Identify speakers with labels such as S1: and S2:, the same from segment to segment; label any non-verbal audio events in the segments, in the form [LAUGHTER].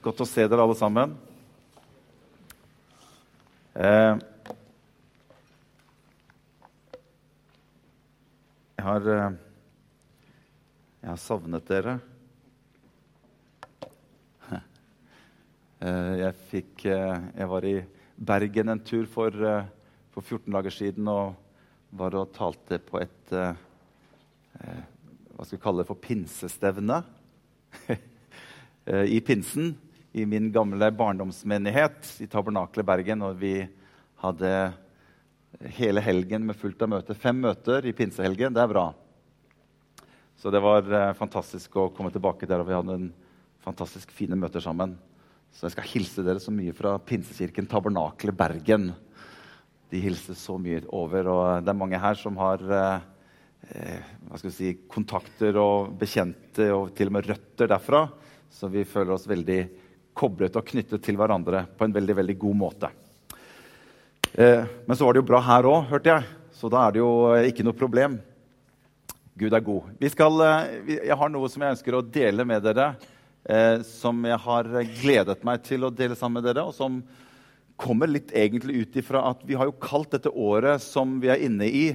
S1: Godt å se dere alle sammen. Eh, jeg har eh, Jeg har savnet dere. [LAUGHS] Eh, jeg fikk eh, Jeg var i Bergen en tur for, eh, for 14 dager siden og var og talte på et eh, Hva skal vi kalle det for pinsestevne [LAUGHS] i pinsen i min gamle barndomsmenighet i Tabernakelet Bergen. Og vi hadde hele helgen med fullt av møter. Fem møter i pinsehelgen. Det er bra. Så det var eh, fantastisk å komme tilbake der, og vi hadde en fantastisk fine møter sammen. Så jeg skal hilse dere så mye fra Pinsekirken Tabernakelet Bergen. De hilser så mye over, og det er mange her som har eh, eh, hva skal vi si, kontakter og bekjente og til og med røtter derfra. Så vi føler oss veldig koblet og knyttet til hverandre på en veldig, veldig god måte. Eh, men så var det jo bra her òg, hørte jeg. Så da er det jo eh, ikke noe problem. Gud er god. Skal, eh, jeg har noe som jeg ønsker å dele med dere, eh, som jeg har gledet meg til å dele sammen med dere, og som kommer litt egentlig ut ifra at vi har jo kalt dette året som vi er inne i,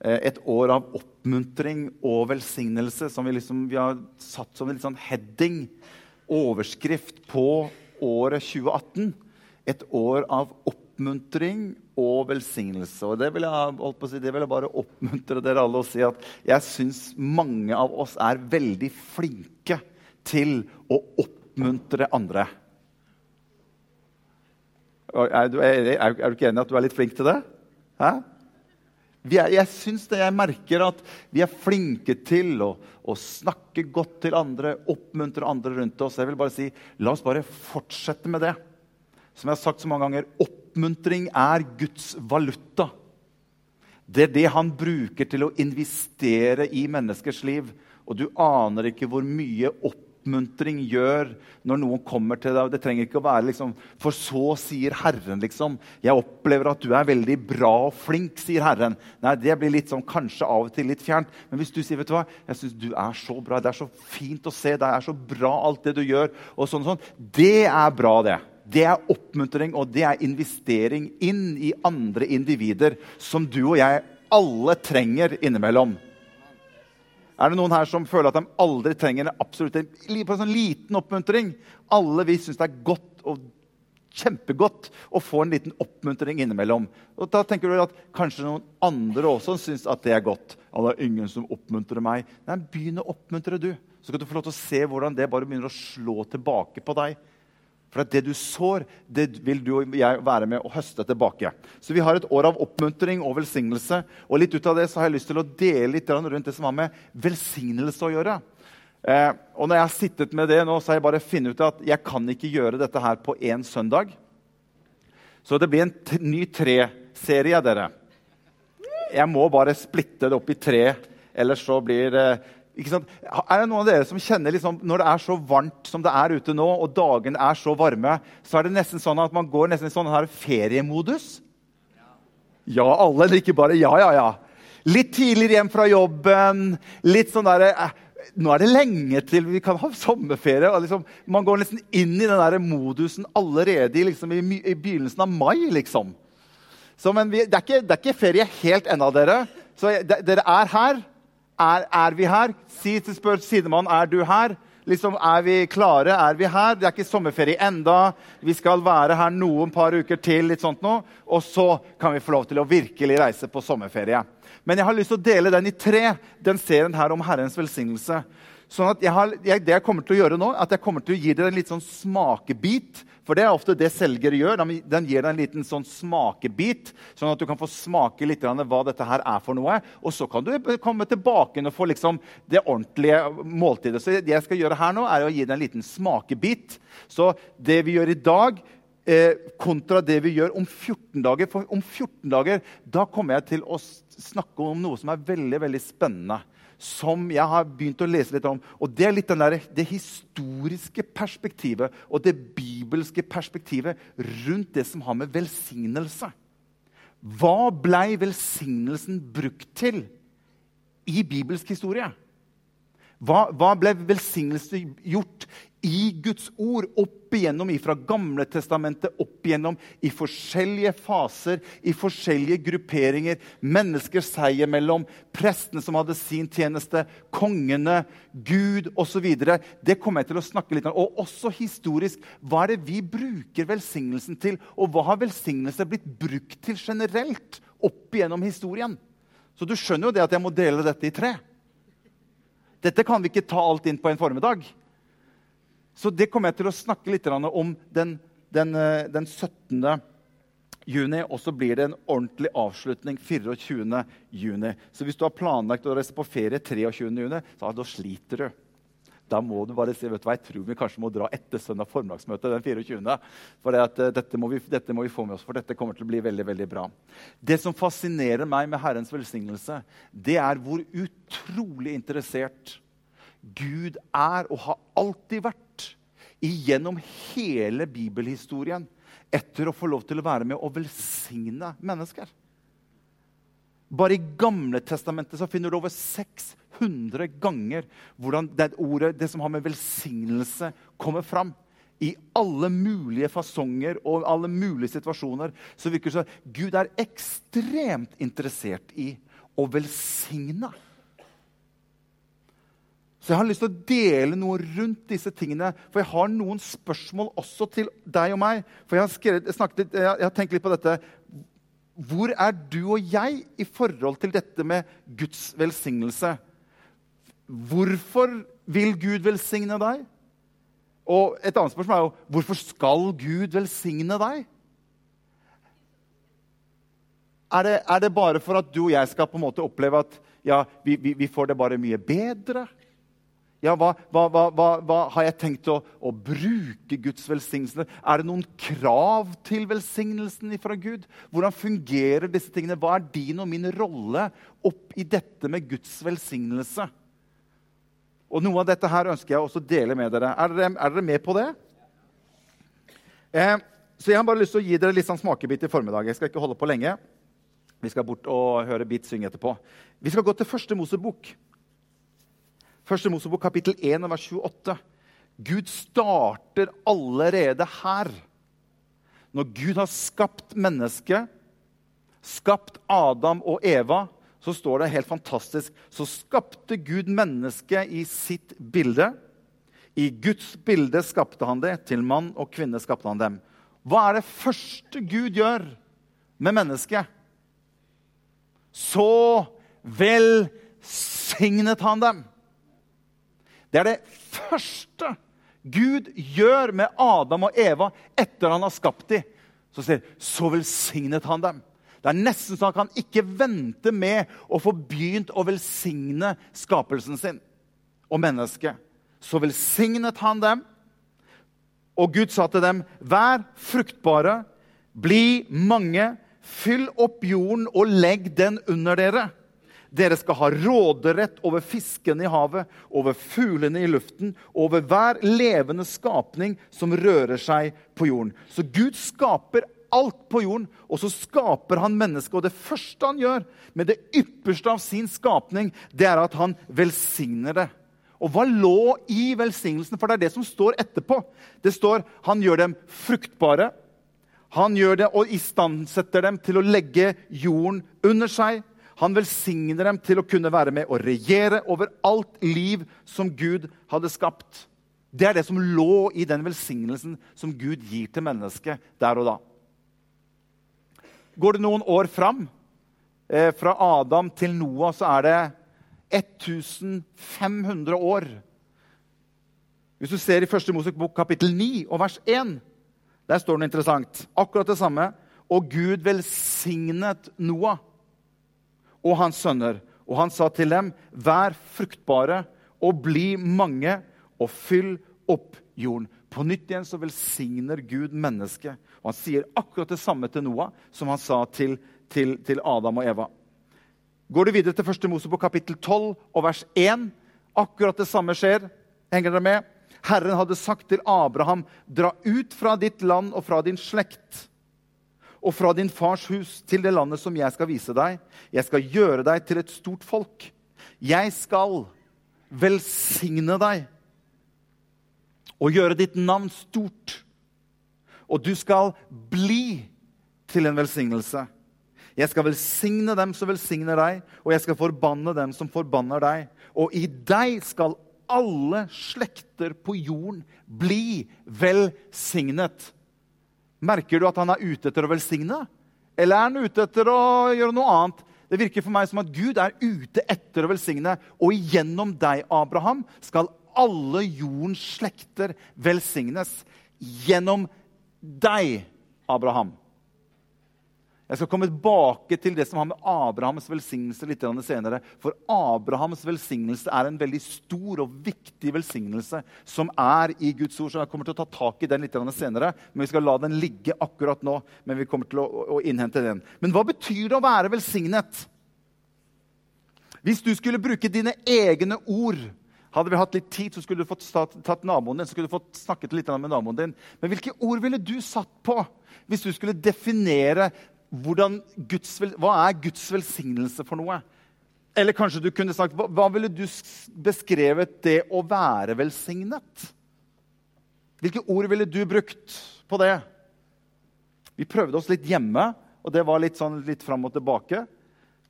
S1: eh, et år av oppmuntring og velsignelse, som vi, liksom, vi har satt som en litt sånn heading, overskrift på året 2018. Et år av oppmuntring og velsignelse. Og det vil jeg, si, det vil jeg bare oppmuntre dere alle og si at jeg syns mange av oss er veldig flinke til å oppmuntre andre. Er du, er, er du ikke enig i at du er litt flink til det? Hæ? Er, jeg syns. Jeg merker at vi er flinke til å, å, snakke godt til andre, oppmuntre andre rundt oss. Jeg vil bare si, La oss bare fortsette med det. Som jeg har sagt så mange ganger, oppmuntring er Guds valuta. Det er det han bruker til å investere i menneskers liv. Og du aner ikke hvor mye oppmuntring gjør når noen kommer til deg. Det trenger ikke å være liksom For så sier Herren, liksom. Jeg opplever at du er veldig bra og flink, sier Herren. Nei, Det blir litt sånn, kanskje av og til litt fjernt. Men hvis du sier vet du hva, jeg synes du er så bra, det er så fint å se, det er så bra alt det du gjør, og sånn og sånn, det er bra, det. Det er oppmuntring, og det er investering inn i andre individer som du og jeg alle trenger innimellom. Er det noen her som føler at de aldri trenger en absolutt en sånn liten oppmuntring? Alle vi syns det er godt og kjempegodt å få en liten oppmuntring innimellom. Og da tenker du at Kanskje noen andre også syns at det er godt. Ja, det er ingen som oppmuntrer meg. Nei, Begynn å oppmuntre, du. Så skal du få lov til å se hvordan det bare begynner å slå tilbake på deg. For at det du sår, det vil du og jeg være med å høste tilbake. Så vi har et år av oppmuntring og velsignelse. Og litt ut av det så har jeg lyst til å dele litt rundt det som har med velsignelse å gjøre. Eh, og når jeg har sittet med det nå, så har jeg bare funnet ut at jeg kan ikke gjøre dette her på én søndag. Så det blir en ny tre-serie, dere. Jeg må bare splitte det opp i tre, ellers så blir det er det noen av dere som kjenner liksom, når det er så varmt som det er ute nå, og dagene er så varme, så er det nesten sånn at man går nesten i sånn her feriemodus? Ja, alle, eller ikke bare ja, ja, ja. Litt tidligere hjem fra jobben. litt sånn der, eh, Nå er det lenge til vi kan ha sommerferie. Liksom, man går nesten inn i den der modusen allerede liksom, i, i, begynnelsen av mai. liksom. Så, men vi, det, er ikke, det, er ikke, ferie helt ennå, dere. Så de, dere er her. Er, er, vi her? Si til spør sidemannen er du her. Liksom, Er vi klare? Er vi her? Det er ikke sommerferie enda. Vi skal være her noen par uker til. litt sånt nå, Og så kan vi få lov til å virkelig reise på sommerferie. Men jeg har lyst til å dele den i tre, den serien her om Herrens velsignelse. Sånn at jeg har, jeg, det jeg kommer til å gjøre nå, at jeg kommer til å gi dere en litt sånn smakebit for det er ofte det selgere gjør. Den gir deg en liten sånn smakebit, sånn at du kan få smake litt hva dette her er for noe. Og så kan du komme tilbake og få liksom det ordentlige måltidet. Så det jeg skal gjøre her nå, er å gi deg en liten smakebit. Så det vi gjør i dag, eh, kontra det vi gjør om 14 dager For om 14 dager da kommer jeg til å snakke om noe som er veldig, veldig spennende som jeg har begynt å lese litt om. Og Det er litt der, det historiske perspektivet og det bibelske perspektivet rundt det som har med velsignelse. Hva blei velsignelsen brukt til i bibelsk historie? Hva, hva ble velsignelse gjort i Guds ord opp igjennom fra Gamle testamentet, opp igjennom i forskjellige faser, i forskjellige grupperinger. Mennesker seg imellom, prestene som hadde sin tjeneste, kongene, Gud osv. Det kommer jeg til å snakke litt om. Og også historisk. Hva er det vi bruker velsignelsen til? Og hva har velsignelse blitt brukt til generelt opp igjennom historien? Så du skjønner jo det at jeg må dele dette i tre. Dette kan vi ikke ta alt inn på en formiddag. Så det kommer jeg til å snakke litt om den, den, eh, den 17. juni. Og så blir det en ordentlig avslutning 24. juni. Så hvis du har planlagt å reise på ferie 23. juni, så da sliter du. Da må du bare si vet du hva, jeg tror vi kanskje må dra etter søndag formiddagsmøte den 24. For det uh, dette, må vi, dette, må vi, få med oss, for dette kommer til å bli veldig veldig bra. Det som fascinerer meg med Herrens velsignelse, det er hvor utrolig interessert Gud er og har alltid vært igjennom hele bibelhistorien etter å få lov til å være med og velsigne mennesker. Bare i Gamle testamentet så finner du over 600 ganger hvordan det ordet, det som har med velsignelse, kommer fram. I alle mulige fasonger og alle mulige situasjoner så virker det som Gud er ekstremt interessert i å velsigne. Så jeg har lyst til å dele noe rundt disse tingene. For jeg har noen spørsmål også til deg og meg. For jeg har, skrevet, jeg snakket, jeg har tenkt litt på dette. Hvor er du og jeg i forhold til dette med Guds velsignelse? Hvorfor vil Gud velsigne deg? Og et annet spørsmål er jo hvorfor skal Gud velsigne deg? Er det, er det bare for at du og jeg skal på en måte oppleve at ja, vi, vi, vi får det bare mye bedre? Ja, hva, hva, hva, hva, har jeg tenkt å, å, bruke Guds velsignelse? Er det noen krav til velsignelsen fra Gud? Hvordan fungerer disse tingene? Hva er din og min rolle opp i dette med Guds velsignelse? Og Noe av dette her ønsker jeg også å dele med dere. Er dere, er dere med på det? Eh, så Jeg har bare lyst til å gi dere litt sånn smakebit i formiddag. Jeg skal ikke holde på lenge. Vi skal bort og høre Bit synge etterpå. Vi skal gå til første Mosebok. Første Mosebok kapittel 1 vers 28. Gud starter allerede her. Når Gud har skapt mennesket, skapt Adam og Eva, så står det helt fantastisk Så skapte Gud mennesket i sitt bilde. I Guds bilde skapte han det. Til mann og kvinne skapte han dem. Hva er det første Gud gjør med mennesket? Så velsignet han dem. Det er det første Gud gjør med Adam og Eva etter han har skapt dem. Så sier så velsignet han dem. Det er nesten så han kan ikke vente med å få begynt å velsigne skapelsen sin og mennesket. Så velsignet han dem, og Gud sa til dem, vær fruktbare, bli mange, fyll opp jorden og legg den under dere. Dere skal ha råderett over fiskene i havet, over fuglene i luften, over hver levende skapning som rører seg på jorden. Så Gud skaper alt på jorden, og så skaper han mennesket. Og det første han gjør med det ypperste av sin skapning, det er at han velsigner det. Og hva lå i velsignelsen? For det er det som står etterpå. Det står han gjør dem fruktbare. Han gjør det og istandsetter dem til å legge jorden under seg. Han velsigner dem til å kunne være med og regjere over alt liv som Gud hadde skapt. Det er det som lå i den velsignelsen som Gud gir til mennesket der og da. Går det noen år fram, eh, fra Adam til Noah, så er det 1500 år. Hvis du ser i 1. Mosebok kapittel 9 og vers 1, der står det noe interessant. Akkurat det samme. Og Gud velsignet Noah og hans sønner. Og han sa til dem, vær fruktbare og bli mange, og fyll opp jorden. På nytt igjen så velsigner Gud mennesket. Og han sier akkurat det samme til Noah som han sa til, til, til Adam og Eva. Går du videre til 1. Mosebok kapittel 12 og vers 1, akkurat det samme skjer. Henger dere med? Herren hadde sagt til Abraham, dra ut fra ditt land og fra din slekt og fra din fars hus til det landet som jeg skal vise deg. Jeg skal gjøre deg til et stort folk. Jeg skal velsigne deg og gjøre ditt navn stort. Og du skal bli til en velsignelse. Jeg skal velsigne dem som velsigner deg, og jeg skal forbanne dem som forbanner deg. Og i deg skal alle slekter på jorden bli velsignet. Merker du at han er ute etter å velsigne? Eller er han ute etter å gjøre noe annet? Det virker for meg som at Gud er ute etter å velsigne. Og gjennom deg, Abraham, skal alle jordens slekter velsignes. Gjennom deg, Abraham. Jeg skal komme tilbake til det som har med Abrahams velsignelse litt senere. For Abrahams velsignelse er en veldig stor og viktig velsignelse som er i Guds ord. Så jeg kommer til å ta tak i den litt senere, men vi skal la den ligge akkurat nå. Men vi kommer til å, å innhente den. Men hva betyr det å være velsignet? Hvis du skulle bruke dine egne ord hadde vi hatt litt tid, så skulle du fått tatt naboen din, så skulle du fått snakket litt med naboen din. Men hvilke ord ville du satt på hvis du skulle definere Guds, hva er Guds velsignelse for noe? Eller kanskje du kunne sagt hva, ville du beskrevet det å være velsignet? Hvilke ord ville du brukt på det? Vi prøvde oss litt hjemme, og det var litt sånn litt fram og tilbake.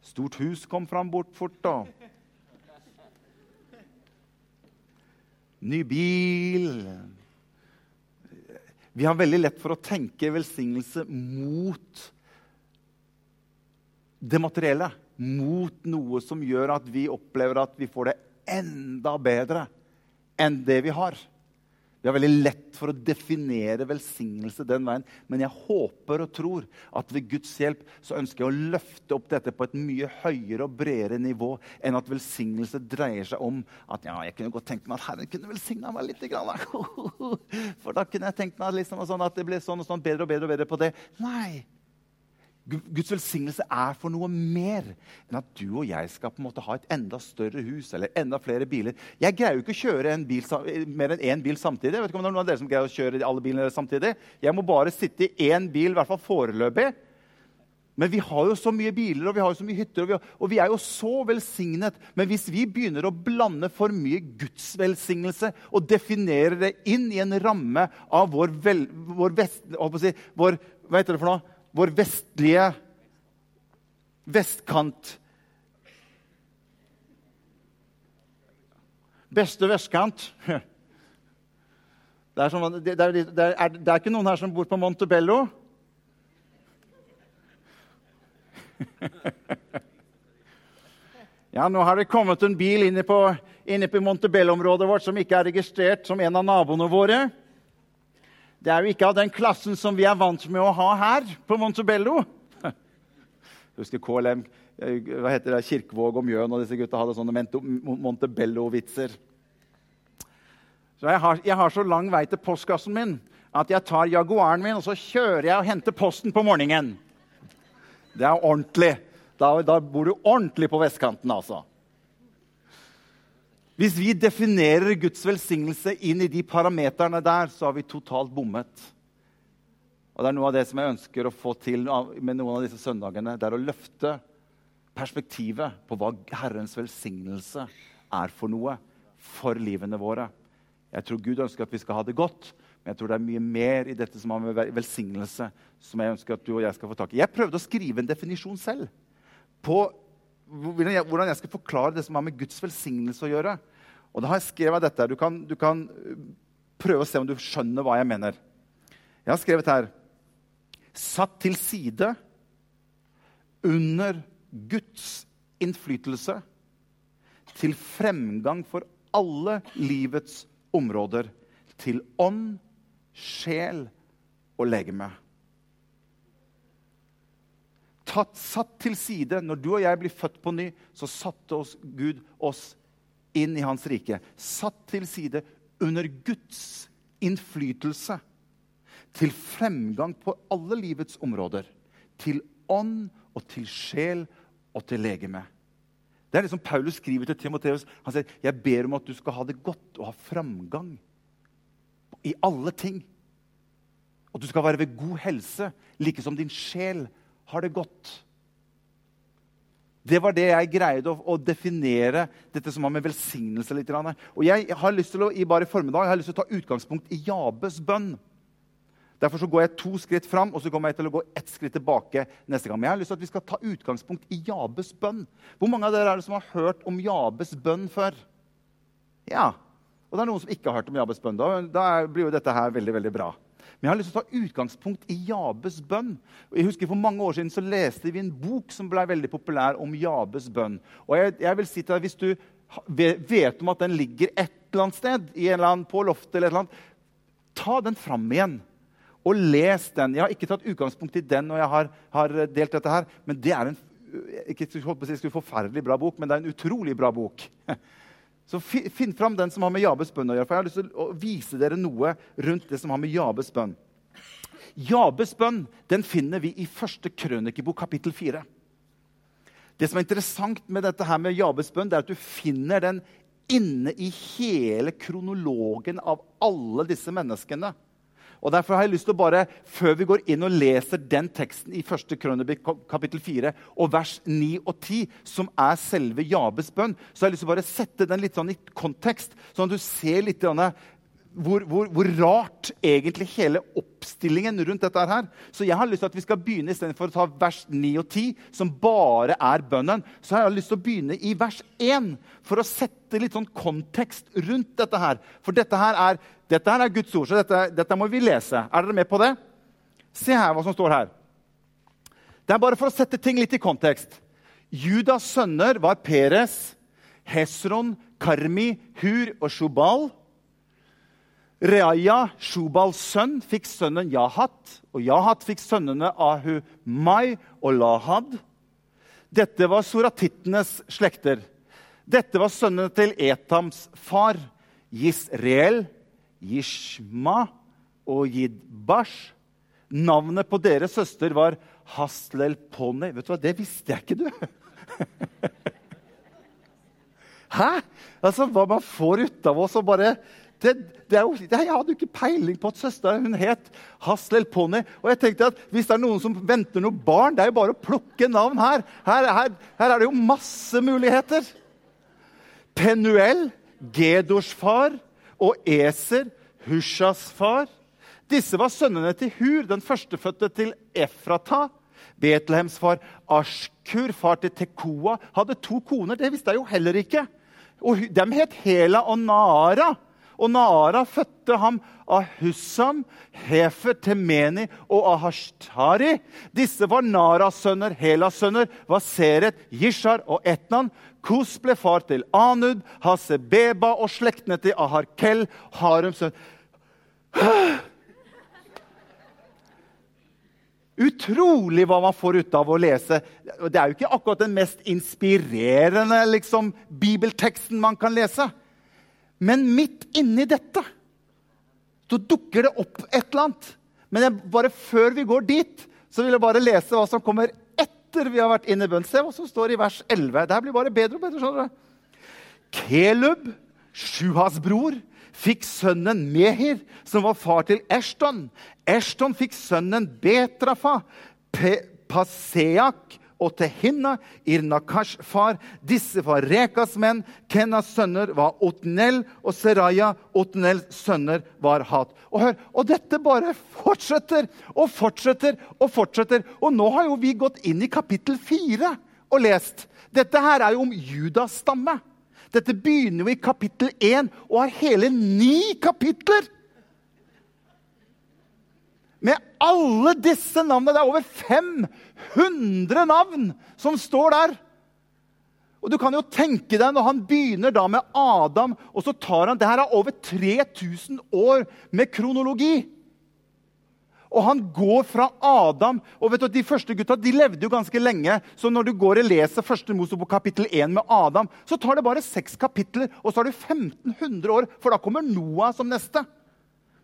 S1: Stort hus kom fram bort fort, da. Ny bil Vi har veldig lett for å tenke velsignelse mot det materielle mot noe som gjør at vi opplever at vi får det enda bedre enn det vi har. Det er veldig lett for å definere velsignelse den veien. Men jeg håper og tror at ved Guds hjelp så ønsker jeg å løfte opp dette på et mye høyere og bredere nivå enn at velsignelse dreier seg om at ja, jeg kunne godt tenkt meg at Herren kunne velsigna meg litt. [LAUGHS] For da kunne jeg tenkt meg liksom, sånn at det ble sånn og sånn bedre og bedre og bedre på det. Nei. Guds velsignelse er for noe mer enn at du og jeg skal på en måte ha et enda større hus eller enda flere biler. Jeg greier jo ikke å kjøre bil, mer enn én bil samtidig. Jeg vet ikke om det er noen av dere som greier å kjøre alle bilene samtidig. Jeg må bare sitte i én bil, i hvert fall foreløpig. Men vi har jo så mye biler og vi har jo så mye hytter, og vi, har, og vi er jo så velsignet. Men hvis vi begynner å blande for mye Guds velsignelse og definere det inn i en ramme av vår, vel, vår, vest, si, vår Hva heter det for noe? Vår vestlige vestkant Beste vestkant det er, som, det, er, det, er, det er, ikke noen her som bor på Montebello? ja, nå har det kommet en bil inne på, inne på Montebello-området vårt som ikke er registrert som en av naboene våre. Det er jo ikke av den klassen som vi er vant med å ha her på Montebello. [LAUGHS] Husker KLM, eh, hva heter det, Kirkevåg og Mjøen og disse gutta hadde sånne Montebello-vitser. Så jeg har, jeg har, så lang vei til postkassen min at jeg tar Jaguaren min og så kjører jeg og henter posten på morgenen. Det er ordentlig. Da, da bor du ordentlig på vestkanten, altså. Hvis vi definerer Guds velsignelse inn i de parameterne der, så har vi totalt bommet. Og Det er noe av det som jeg ønsker å få til med noen av disse søndagene. Det er å løfte perspektivet på hva Herrens velsignelse er for noe for livene våre. Jeg tror Gud ønsker at vi skal ha det godt, men jeg tror det er mye mer i dette som har med velsignelse, som jeg ønsker at du og jeg skal få tak i. Jeg prøvde å skrive en definisjon selv på hvordan jeg skal forklare det som har med Guds velsignelse å gjøre. Og da har jeg skrevet dette. Du kan, du kan øh, prøve å se om du skjønner hva jeg mener. Jeg har skrevet her Satt til side under Guds innflytelse til fremgang for alle livets områder. Til ånd, sjel og legeme tatt, satt til side. Når du og jeg blir født på ny, så satte oss Gud oss inn i hans rike. Satt til side under Guds innflytelse. Til fremgang på alle livets områder. Til ånd og til sjel og til legeme. Det er det som Paulus skriver til Timoteus. Han sier, 'Jeg ber om at du skal ha det godt og ha framgang i alle ting.' Og du skal være ved god helse, like som din sjel har det godt. Det var det jeg greide å, å definere dette som har med velsignelse litt. Og jeg har lyst til å, i bare formiddag jeg har lyst til å ta utgangspunkt i Jabes bønn. Derfor så går jeg to skritt fram og så kommer jeg til å gå ett skritt tilbake neste gang. Men jeg har lyst til at vi skal ta utgangspunkt i Jabes bønn. Hvor mange av dere er det som har hørt om Jabes bønn før? Ja. Og det er noen som ikke har hørt om Jabes bønn. Da, da blir jo dette her veldig, veldig bra. Men jeg har lyst til å ta utgangspunkt i Jabes bønn. Jeg husker For mange år siden så leste vi en bok som ble veldig populær om Jabes bønn. Og jeg, jeg vil si til deg, Hvis du vet om at den ligger et eller annet sted, eller annen, på loftet, eller et eller annet, ta den fram igjen og les den. Jeg har ikke tatt utgangspunkt i den når jeg har, har delt dette, her, men det er en ikke si forferdelig bra bok, men det er en utrolig bra bok. [LAUGHS] Så Finn fram den som har med Jabes bønn å gjøre. for Jeg har lyst til å vise dere noe rundt det som har med Jabes bønn. Jabes bønn den finner vi i første krønikebok, kapittel 4. Det som er interessant med dette her med Jabes bønn, det er at du finner den inne i hele kronologen av alle disse menneskene. Og Derfor har jeg lyst til å bare, før vi går inn og leser den teksten i 1. Krønebik kapittel 4 og vers 9 og 10, som er selve Jabes bønn, så har jeg lyst til å bare sette den litt sånn i kontekst, sånn at du ser litt hvor, hvor, hvor, rart egentlig hele oppstillingen rundt dette er her. Så jeg har lyst til at vi skal begynne istedenfor å ta vers 9 og 10, som bare er bønnen, så jeg har lyst til å begynne i vers 1 for å sette litt sånn kontekst rundt dette her. For dette her er, dette her er Guds ord, så dette, dette må vi lese. Er dere med på det? Se her hva som står her. Det er bare for å sette ting litt i kontekst. Judas sønner var Peres, Hesron, Karmi, Hur og Shubal. Reaya, Shubals sønn, fikk sønnen Jahat, og Jahat fikk sønnene Ahu Mai og Lahad. Dette var soratittenes slekter. Dette var sønnene til Etams far, Jisreel, Yishma og Yidbash. Navnet på deres søster var Haslelponi. Vet du hva, det visste jeg ikke, du! [LAUGHS] Hæ? Altså, Hva man får ut av oss og bare det, det jo, jeg hadde jo ikke peiling på at søsteren hun het Haslel Pony. Og jeg tenkte at hvis det er noen som venter noen barn, det er jo bare å plukke navn her. Her, her, her er det jo masse muligheter. Penuel, Gedors far, og Eser, Hushas far. Disse var sønnene til Hur, den førstefødte til Efrata. Betlehems far Ashkur, far til Tekoa, hadde to koner. Det visste jeg jo heller ikke. Og De het Hela og Nara. Og Naara fødte ham Ahussam, Hefer, Temeni og Ahashtari. Disse var Naras sønner, Helas sønner, var Seret, Jishar og Etnan. Kos ble far til Anud, Hasebeba og slektene til Aharkel, Harums sønn. Utrolig hva man får ut av å lese. Det er jo ikke akkurat den mest inspirerende liksom, bibelteksten man kan lese. Men midt inni dette så dukker det opp et eller annet. Men jeg, bare før vi går dit, så vil jeg bare lese hva som kommer etter vi har vært inne i bønn. Se hva som står i vers 11. Det blir bare bedre og bedre. skjønner du. Kelub, Sjuhas bror, fikk sønnen Mehir, som var far til Eshton. Eshton fikk sønnen Betrafa, Pe Paseak og Tehinna, Irnakash far. Disse var Rekas menn. Kenas sønner var Otnel, og Seraya, Otnels sønner, var Hat. Og hør, og dette bare fortsetter og fortsetter og fortsetter. Og nå har jo vi gått inn i kapittel fire og lest. Dette her er jo om Judas stamme. Dette begynner jo i kapittel 1 og har hele ni kapitler med alle disse navnene. Det er over 500 navn som står der. Og du kan jo tenke deg Når han begynner da med Adam, og så tar han det her er over 3000 år med kronologi. Og han går fra Adam og vet du, De første gutta de levde jo ganske lenge. Så når du går og leser første Mosebok kapittel 1 med Adam, så tar det bare seks kapitler, og så har du 1500 år, for da kommer Noah som neste.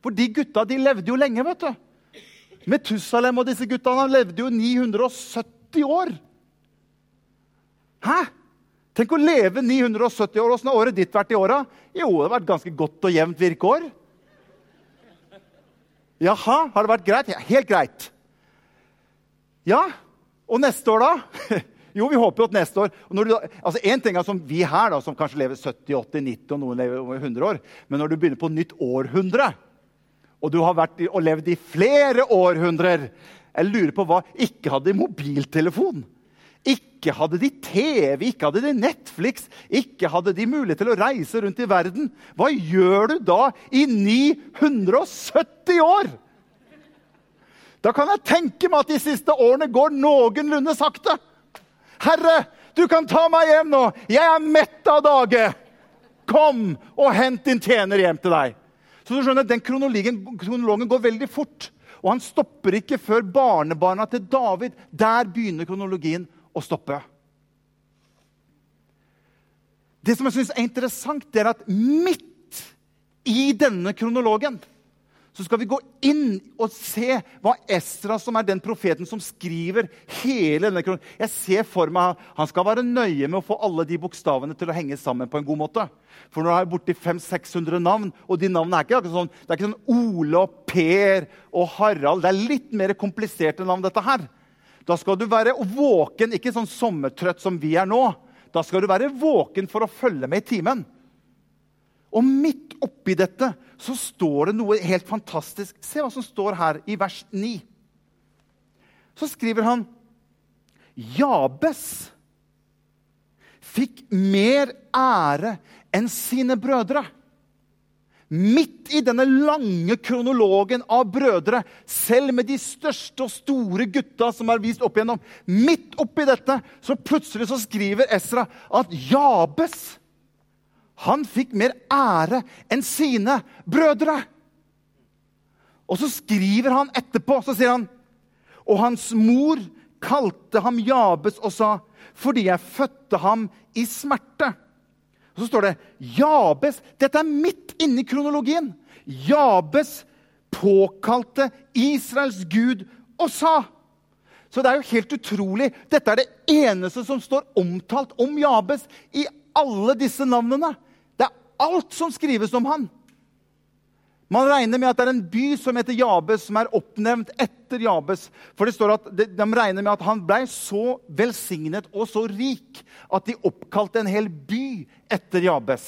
S1: For de gutta de levde jo lenge. vet du. Metusalem og disse gutta levde jo 970 år. Hæ? Tenk å leve 970 år. Åssen har året ditt vært i åra? Jo, det har vært ganske godt og jevnt virkeår. Jaha, har det vært greit? Ja, helt greit. Ja, og neste år, da? [LAUGHS] Jo, vi håper jo at neste år da, altså En ting er som vi her, da, som kanskje lever 70, 80, 90 og noen lever over 100 år. Men når du begynner på nytt århundre, og du har vært og levd i flere århundrer Jeg lurer på hva Ikke hadde de mobiltelefon. Ikke hadde de TV, ikke hadde de Netflix, ikke hadde de mulighet til å reise rundt i verden. Hva gjør du da i 970 år? Da kan jeg tenke meg at de siste årene går noenlunde sakte. Herre, du kan ta meg hjem nå. Jeg er mett av dage. Kom og hent din tjener hjem til deg. Så du skjønner, Den kronologen, går veldig fort. Og han stopper ikke før barnebarna til David. Der begynner kronologien å stoppe. Det som jeg synes er interessant, det er at midt i denne kronologen så skal vi gå inn og se hva Estra, som er den profeten som skriver hele denne kronen Jeg ser for meg Han skal være nøye med å få alle de bokstavene til å henge sammen på en god måte. For nå er jeg borti 500-600 navn, og de navnene er ikke akkurat sånn, det er ikke sånn Ole og Per og Harald. Det er litt mer kompliserte navn, dette her. Da skal du være våken, ikke sånn sommertrøtt som vi er nå. Da skal du være våken for å følge med i timen. Og midt oppi dette så står det noe helt fantastisk. Se hva som står her i vers 9. Så skriver han Jabes fikk mer ære enn sine brødre. Midt i denne lange kronologen av brødre, selv med de største og store gutta som er vist opp igjennom, midt oppi dette, så plutselig så skriver Esra at Jabes han fikk mer ære enn sine brødre. Og så skriver han etterpå, så sier han Og hans mor kalte ham Jabes og sa, fordi jeg fødte ham i smerte. Og så står det Jabes Dette er midt inni kronologien. Jabes påkalte Israels gud og sa. Så det er jo helt utrolig. Dette er det eneste som står omtalt om Jabes i alle disse navnene. Det er alt som skrives om han. Man regner med at det er en by som heter Jabes, som er oppnevnt etter Jabes. For det står at de, de regner med at han ble så velsignet og så rik at de oppkalte en hel by etter Jabes.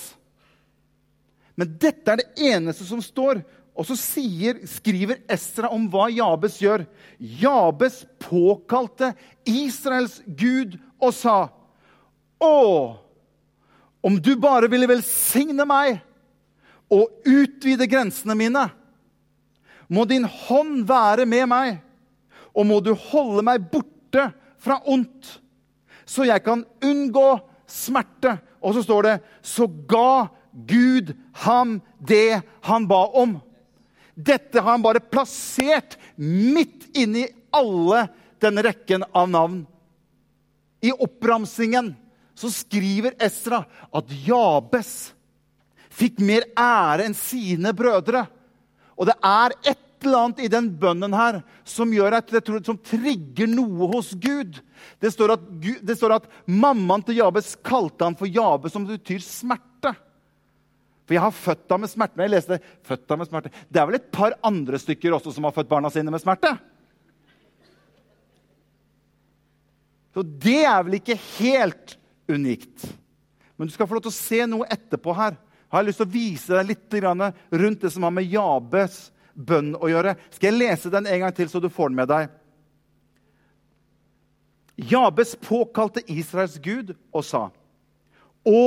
S1: Men dette er det eneste som står. Og så sier, skriver Estra om hva Jabes gjør. Jabes påkalte Israels gud og sa Å, om du bare ville velsigne meg og utvide grensene mine, må din hånd være med meg, og må du holde meg borte fra ondt, så jeg kan unngå smerte. Og så står det Så ga Gud ham det han ba om. Dette har han bare plassert midt inni alle denne rekken av navn. I oppramsingen så skriver Esra at Jabes fikk mer ære enn sine brødre. Og det er et eller annet i den bønnen her som at, som trigger noe hos Gud. Det står, at, det står at mammaen til Jabes kalte han for Jabes, som betyr smerte. For jeg har født ham med smerte. Men jeg leste født ham med smerte. Det er vel et par andre stykker også som har født barna sine med smerte? Så det er vel ikke helt unikt. Men du skal få lov til å se noe etterpå her. Har jeg lyst til å vise deg litt rundt det som har med Jabes bønn å gjøre. Skal jeg lese den en gang til, så du får den med deg? Jabes påkalte Israels gud og sa, Å,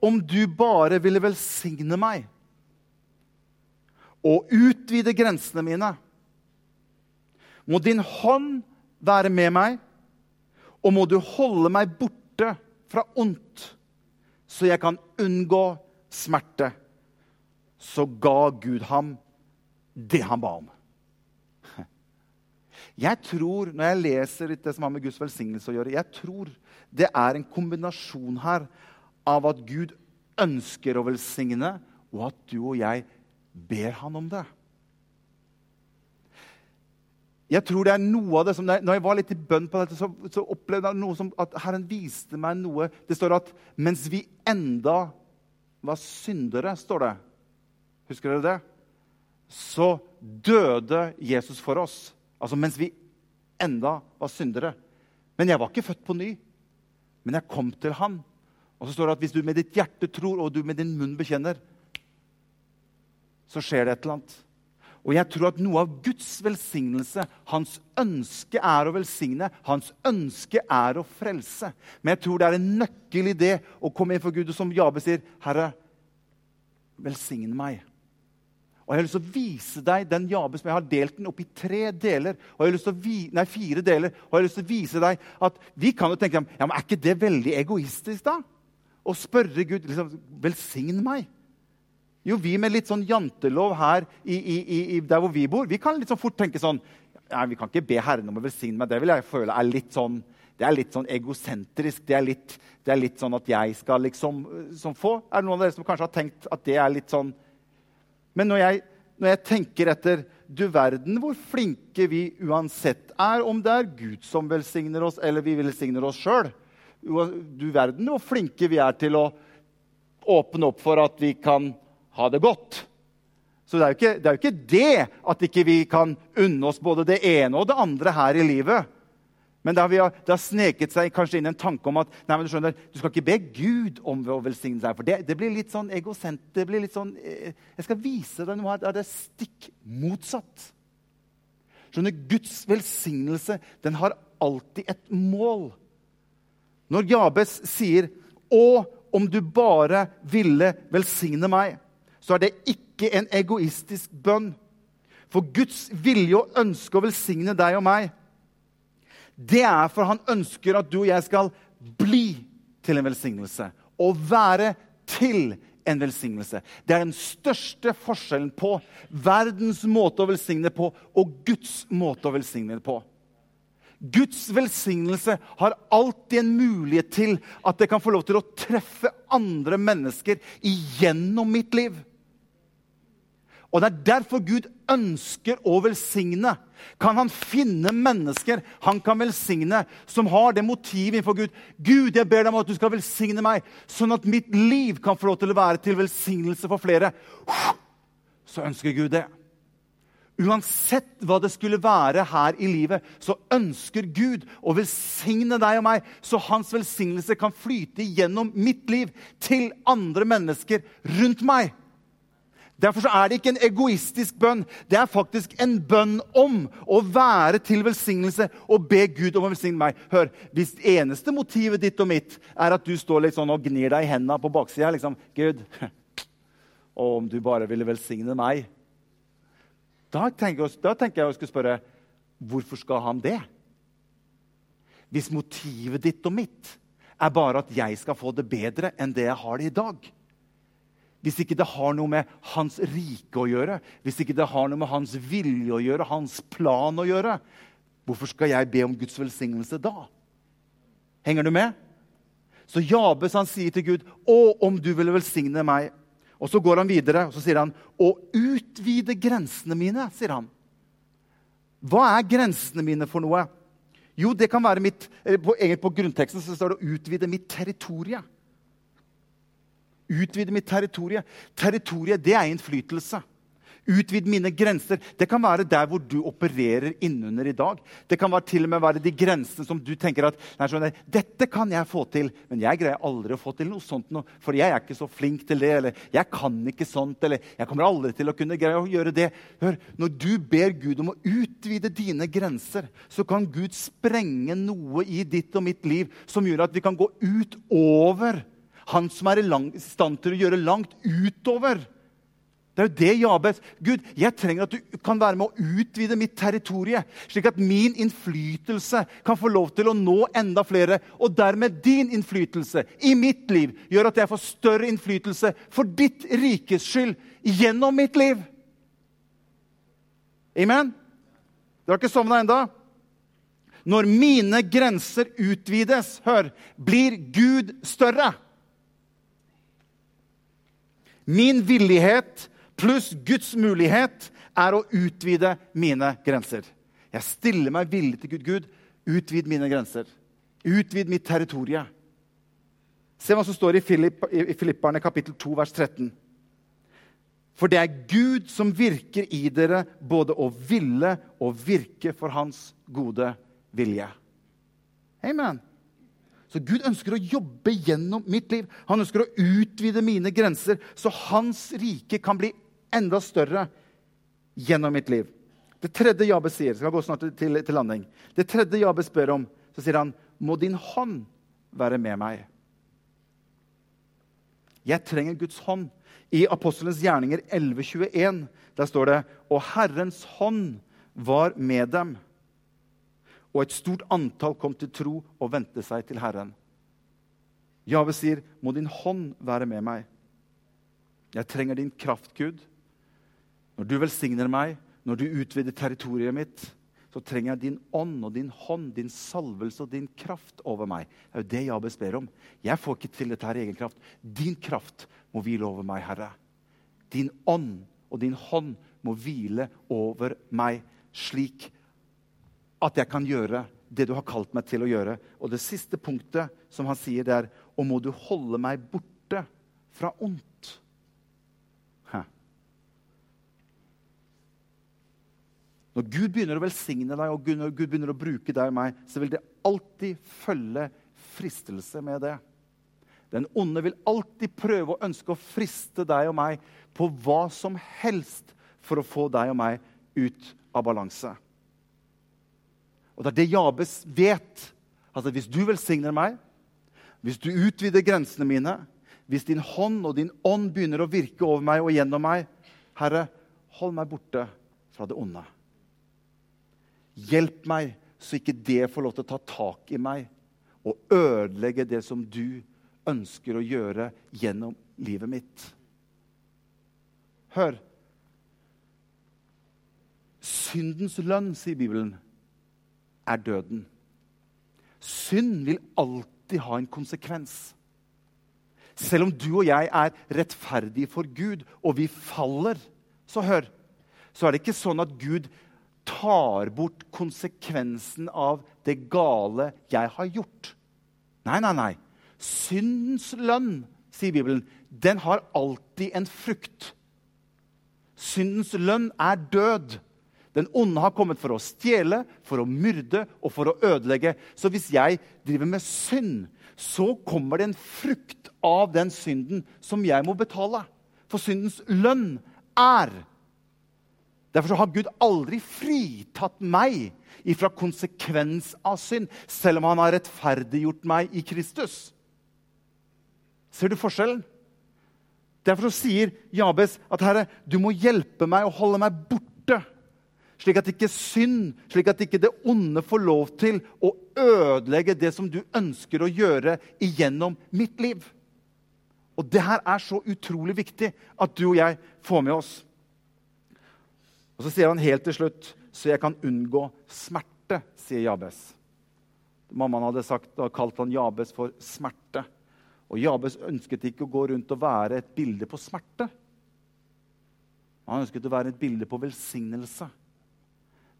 S1: om du bare ville velsigne meg og utvide grensene mine. Må din hånd være med meg, og må du holde meg borte fra ondt, så jeg kan unngå smerte. Så ga Gud ham det han ba om. Jeg tror, Når jeg leser det som har med Guds velsignelse å gjøre, jeg tror det er en kombinasjon her av at Gud ønsker å velsigne, og at du og jeg ber han om det. Jeg tror det er noe av det som, Når jeg var litt i bønn på dette, så, så opplevde jeg noe som at Herren viste meg noe. Det står at mens vi enda var syndere, står det. Husker dere det? Så døde Jesus for oss. Altså mens vi enda var syndere. Men jeg var ikke født på ny. Men jeg kom til han. Og så står det at hvis du med ditt hjerte tror, og du med din munn bekjenner, så skjer det et eller annet. Og jeg tror at noe av Guds velsignelse, hans ønske er å velsigne, hans ønske er å frelse. Men jeg tror det er en nøkkel i det å komme inn for Gud, og som Jabe sier, 'Herre, velsign meg'. Og Jeg har lyst til å vise deg den Jabe som jeg har delt den opp i tre deler. og jeg har lyst til å vi, nei, fire deler, og jeg har lyst til å vise deg at Vi kan jo tenke ja, men er ikke det veldig egoistisk, da? Å spørre Gud liksom, velsign meg. Jo, vi med litt sånn jantelov her i, i, i, der hvor vi bor, vi kan litt sånn fort tenke sånn Nei, Vi kan ikke be Herren om å velsigne meg. Det vil jeg føle er litt sånn, det er litt sånn egosentrisk. Det er litt, det er litt sånn at jeg skal liksom som få. Er det noen av dere som kanskje har tenkt at det er litt sånn Men når jeg, når jeg tenker etter Du verden hvor flinke vi uansett er, om det er Gud som velsigner oss, eller vi velsigner oss sjøl. Du verden hvor flinke vi er til å åpne opp for at vi kan ha det godt. Så det er, ikke, det jo ikke det at ikke vi kan unne oss både det ene og det andre her i livet. Men det har, det har sneket seg kanskje inn en tanke om at nei, men du skjønner, du skal ikke be Gud om å velsigne deg. For det, det, blir litt sånn egosent. det blir litt sånn, eh, Jeg skal vise deg noe her det er stikk motsatt. Skjønner, Guds velsignelse den har alltid et mål. Når Jabes sier 'Å, om du bare ville velsigne meg', så er det ikke en egoistisk bønn. For Guds vilje og ønske å velsigne deg og meg, det er for han ønsker at du og jeg skal bli til en velsignelse. Og være til en velsignelse. Det er den største forskjellen på verdens måte å velsigne på og Guds måte å velsigne på. Guds velsignelse har alltid en mulighet til at det kan få lov til å treffe andre mennesker igjennom mitt liv. Og Det er derfor Gud ønsker å velsigne. Kan han finne mennesker han kan velsigne, som har det motivet innenfor Gud? Gud, jeg ber deg om at du skal velsigne meg, sånn at mitt liv kan få lov til å være til velsignelse for flere. Så ønsker Gud det. Uansett hva det skulle være her i livet, så ønsker Gud å velsigne deg og meg, så hans velsignelse kan flyte gjennom mitt liv til andre mennesker rundt meg. Derfor er det ikke en egoistisk bønn. Det er faktisk en bønn om å være til velsignelse og be Gud om å velsigne meg. Hør, Hvis eneste motivet ditt og mitt er at du står litt sånn og gnir deg i hendene på baksida liksom, Gud, om du bare ville velsigne meg Da tenker jeg, da tenker jeg å skulle spørre hvorfor skal han det? Hvis motivet ditt og mitt er bare at jeg skal få det bedre enn det jeg har det i dag hvis ikke det har noe med hans rike å gjøre, hvis ikke det har noe med hans vilje å gjøre, hans plan å gjøre, hvorfor skal jeg be om Guds velsignelse da? Henger du med? Så Jabes han sier til Gud, 'Å, om du ville velsigne meg.' Og Så går han videre og så sier han, 'Å utvide grensene mine', sier han. Hva er grensene mine for noe? Jo, det kan være mitt, på, på grunnteksten så står det 'å utvide mitt territorium'. Utvide mitt territorium. Territoriet, det er innflytelse. Utvid mine grenser. Det kan være der hvor du opererer innunder i dag. Det kan være til og med være de grensene som du tenker at nei, dette kan jeg få til, men jeg greier aldri å få til noe sånt. Noe, for jeg er ikke så flink til det, eller jeg kan ikke sånt, eller jeg kommer aldri til å kunne greie å gjøre det. Hør, Når du ber Gud om å utvide dine grenser, så kan Gud sprenge noe i ditt og mitt liv som gjør at vi kan gå utover han som er i stand til å gjøre langt utover. Det er jo det Jabes Gud, jeg trenger at du kan være med å utvide mitt territorium, slik at min innflytelse kan få lov til å nå enda flere. Og dermed din innflytelse i mitt liv gjør at jeg får større innflytelse for ditt rikes skyld gjennom mitt liv. Amen? Du har ikke sovna enda? Når mine grenser utvides, hør, blir Gud større. Min villighet pluss Guds mulighet er å utvide mine grenser. Jeg stiller meg villig til Gud. Gud, utvid mine grenser. Utvid mitt territorium. Se hva som står i, Filipp, i Filipperne kapittel 2, vers 13. For det er Gud som virker i dere både å ville og virke for hans gode vilje. Amen. Så Gud ønsker å jobbe gjennom mitt liv. Han ønsker å utvide mine grenser, så hans rike kan bli enda større gjennom mitt liv. Det tredje Jabes sier, skal gå snart til, til landing. Det tredje Jabes spør om, så sier han, må din hånd være med meg. Jeg trenger Guds hånd. I Apostelens gjerninger 11.21 der står det Og Herrens hånd var med dem og et stort antall kom til tro og vendte seg til Herren. Jave sier, 'Må din hånd være med meg.' Jeg trenger din kraft, Gud. Når du velsigner meg, når du utvider territoriet mitt, så trenger jeg din ånd og din hånd, din salvelse og din kraft over meg. Det er jo det Jabes ber om. Jeg får ikke til dette her i egen kraft. Din kraft må hvile over meg, Herre. Din ånd og din hånd må hvile over meg, slik at jeg kan gjøre det du har kalt meg til å gjøre. Og det siste punktet som han sier, det er Og må du holde meg borte fra ondt. Hæ. Når Gud begynner å velsigne deg og Gud begynner å bruke deg og meg, så vil det alltid følge fristelse med det. Den onde vil alltid prøve å ønske å friste deg og meg på hva som helst for å få deg og meg ut av balanse. Og det er det Jabes vet. Altså Hvis du velsigner meg, hvis du utvider grensene mine, hvis din hånd og din ånd begynner å virke over meg og gjennom meg Herre, hold meg borte fra det onde. Hjelp meg så ikke det får lov til å ta tak i meg og ødelegge det som du ønsker å gjøre gjennom livet mitt. Hør. Syndens lønn, sier Bibelen, er døden. Synd vil alltid ha en konsekvens. Selv om du og jeg er rettferdige for Gud, og vi faller, så hør, så er det ikke sånn at Gud tar bort konsekvensen av det gale jeg har gjort. Nei, nei, nei. Syndens lønn, sier Bibelen, den har alltid en frukt. Syndens lønn er død. Den onde har kommet for å stjele, for å myrde og for å ødelegge. Så hvis jeg driver med synd, så kommer det en frukt av den synden som jeg må betale. For syndens lønn er Derfor har Gud aldri fritatt meg ifra konsekvens av synd, selv om han har rettferdiggjort meg i Kristus. Ser du forskjellen? Derfor sier Jabes at Herre, du må hjelpe meg og holde meg borte slik at ikke synd, slik at ikke det onde får lov til å ødelegge det som du ønsker å gjøre igjennom mitt liv. Og det her er så utrolig viktig at du og jeg får med oss. Og så sier han helt til slutt så jeg kan unngå smerte, sier Jabes. Mammaen hadde sagt, og kalt han Jabes for smerte. Og Jabes ønsket ikke å gå rundt og være et bilde på smerte. Han ønsket å være et bilde på velsignelse.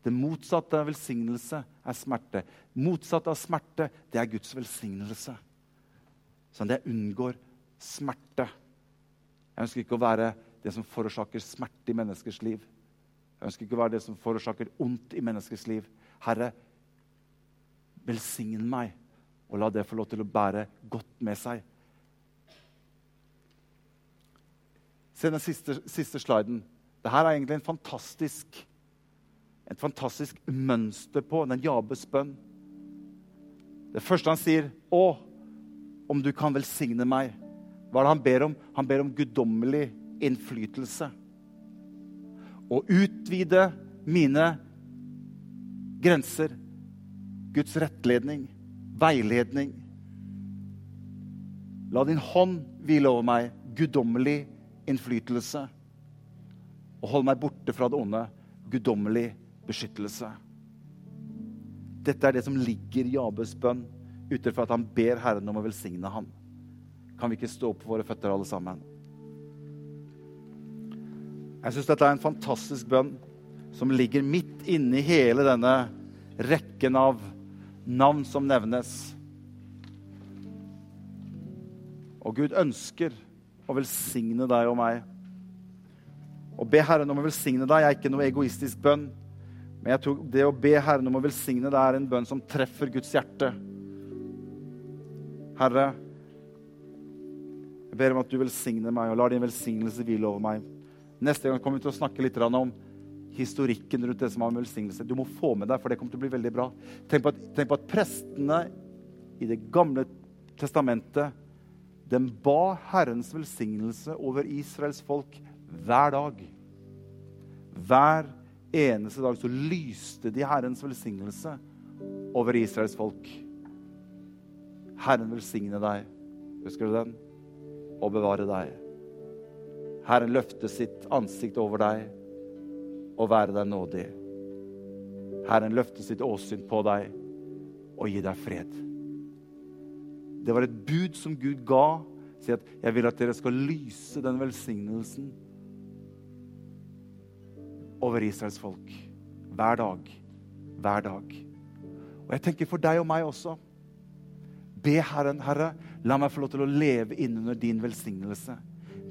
S1: Det motsatte av velsignelse er smerte. Motsatt av smerte, det er Guds velsignelse. Sånn at jeg unngår smerte. Jeg ønsker ikke å være det som forårsaker smerte i menneskers liv. Jeg ønsker ikke å være det som forårsaker ondt i menneskers liv. Herre, velsign meg, og la det få lov til å bære godt med seg. Se den siste, siste sliden. Dette er egentlig en fantastisk et fantastisk mønster på den Jabes bønn. Det første han sier, 'Å, om du kan velsigne meg', hva er det han ber om? Han ber om guddommelig innflytelse. Å utvide mine grenser. Guds rettledning, veiledning. La din hånd hvile over meg. Guddommelig innflytelse. Og hold meg borte fra det onde. Guddommelig beskyttelse. Dette er det som ligger i Jabes bønn, ut ifra at han ber Herren om å velsigne ham. Kan vi ikke stå opp på våre føtter, alle sammen? Jeg syns dette er en fantastisk bønn som ligger midt inni hele denne rekken av navn som nevnes. Og Gud ønsker å velsigne deg og meg. Å be Herren om å velsigne deg er ikke noe egoistisk bønn. Men jeg tror det å be Herren om å velsigne det er en bønn som treffer Guds hjerte. Herre, jeg ber om at du velsigner meg og lar din velsignelse hvile over meg. Neste gang kommer vi til å snakke litt om historikken rundt det som har med velsignelse. Du må få med deg, for det kommer til å bli veldig bra. Tenk på at, tenk på at prestene i Det gamle testamentet de ba Herrens velsignelse over Israels folk hver dag. Hver eneste dag så lyste de Herrens velsignelse over Israels folk. Herren velsigne deg, husker du den? Og bevare deg. Herren løfte sitt ansikt over deg og være deg nådig. Herren løfte sitt åsyn på deg og gi deg fred. Det var et bud som Gud ga. Si at 'jeg vil at dere skal lyse den velsignelsen' over Israels folk. Hver dag. Hver dag. Og jeg tenker for deg og meg også. Be Herren, Herre, la meg få lov til å leve innunder din velsignelse.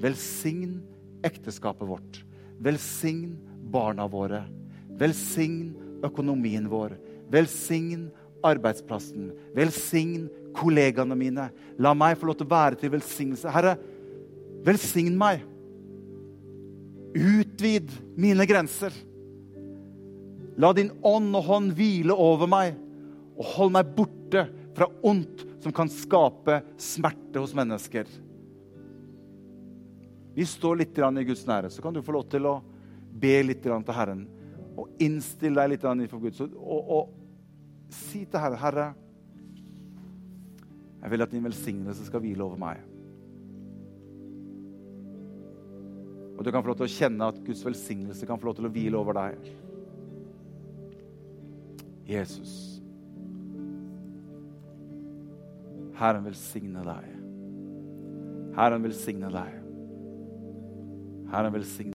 S1: Velsign ekteskapet vårt. Velsign barna våre. Velsign økonomien vår. Velsign arbeidsplassen. Velsign kollegaene mine. La meg få lov til å være til velsignelse. Herre, velsign meg. Utvid mine grenser. La din ånd og hånd hvile over meg, og hold meg borte fra ondt som kan skape smerte hos mennesker. Vi står litt i Guds nære, så kan du få lov til å be litt til Herren. Og innstille deg litt innenfor Gud. Og, og si til Herren, Herre, jeg vil at din velsignelse skal hvile over meg. Og du kan få lov til å kjenne at Guds velsignelse kan få lov til å hvile over deg. Jesus. Herren velsigne deg. Herren velsigne deg. Herren velsigne